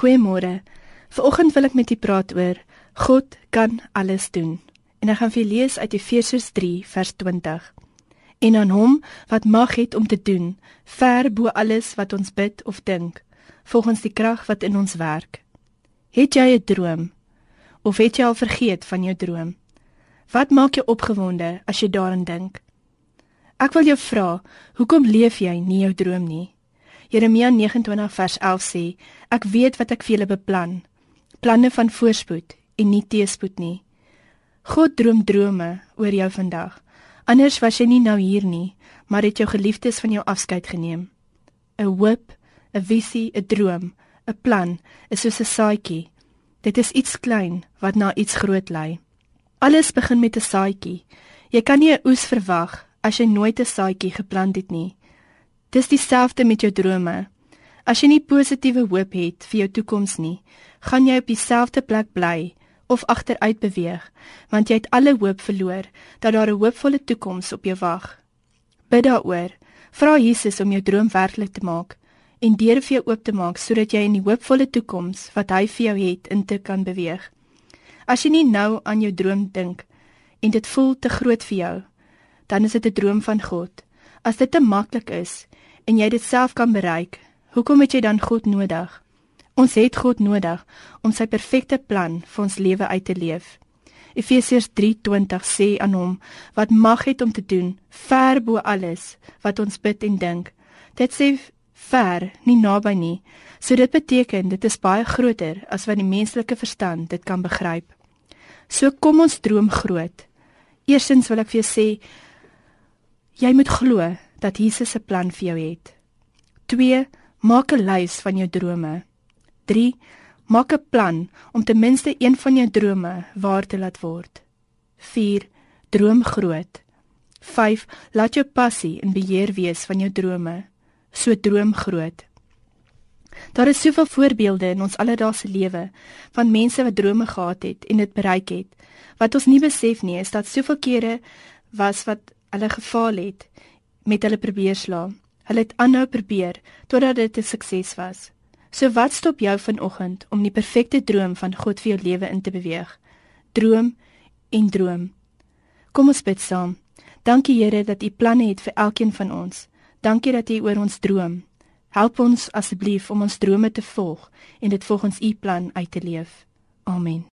Goeiemôre. Vanoggend wil ek met u praat oor God kan alles doen. En ek gaan vir lees uit Efesiërs 3 vers 20. En aan hom wat mag het om te doen ver bo alles wat ons bid of dink, volgens die krag wat in ons werk. Het jy 'n droom of het jy al vergeet van jou droom? Wat maak jou opgewonde as jy daaraan dink? Ek wil jou vra, hoekom leef jy nie jou droom nie? Jeremia 29 vers 11 sê: Ek weet wat ek vir julle beplan, planne van voorspoed en nie teëspoed nie. God droom drome oor jou vandag. Anders was jy nie nou hier nie, maar het jou geliefdes van jou afskeid geneem. 'n Hoop, 'n visie, 'n droom, 'n plan is soos 'n saadjie. Dit is iets klein wat na iets groot lei. Alles begin met 'n saadjie. Jy kan nie 'n oes verwag as jy nooit 'n saadjie geplant het nie. Dis dieselfde met jou drome. As jy nie positiewe hoop het vir jou toekoms nie, gaan jy op dieselfde plek bly of agteruit beweeg, want jy het alle hoop verloor dat daar 'n hoopvolle toekoms op jou wag. Bid daaroor. Vra Jesus om jou droom werklik te maak en deure vir jou oop te maak sodat jy in die hoopvolle toekoms wat hy vir jou het in te kan beweeg. As jy nie nou aan jou droom dink en dit voel te groot vir jou, dan is dit 'n droom van God. As dit te maklik is, en jy dit self kan bereik, hoekom het jy dan God nodig? Ons het God nodig om sy perfekte plan vir ons lewe uit te leef. Efesiërs 3:20 sê aan hom wat mag het om te doen ver bo alles wat ons bid en dink. Dit sê ver, nie naby nie. So dit beteken dit is baie groter as wat die menslike verstand dit kan begryp. So kom ons droom groot. Eerstens wil ek vir jou sê jy moet glo dat Jesus 'n plan vir jou het. 2. Maak 'n lys van jou drome. 3. Maak 'n plan om ten minste een van jou drome waar te laat word. 4. Droom groot. 5. Laat jou passie in beheer wees van jou drome. So droom groot. Daar is soveel voorbeelde in ons alledaagse lewe van mense wat drome gehad het en dit bereik het. Wat ons nie besef nie is dat soveel kere was wat hulle gefaal het met hulle probeer slaan. Hulle het aanhou probeer totdat dit 'n sukses was. So wat stop jou vanoggend om die perfekte droom van God vir jou lewe in te beweeg? Droom en droom. Kom ons bid saam. Dankie Here dat U planne het vir elkeen van ons. Dankie dat U oor ons droom. Help ons asseblief om ons drome te volg en dit volgens U plan uit te leef. Amen.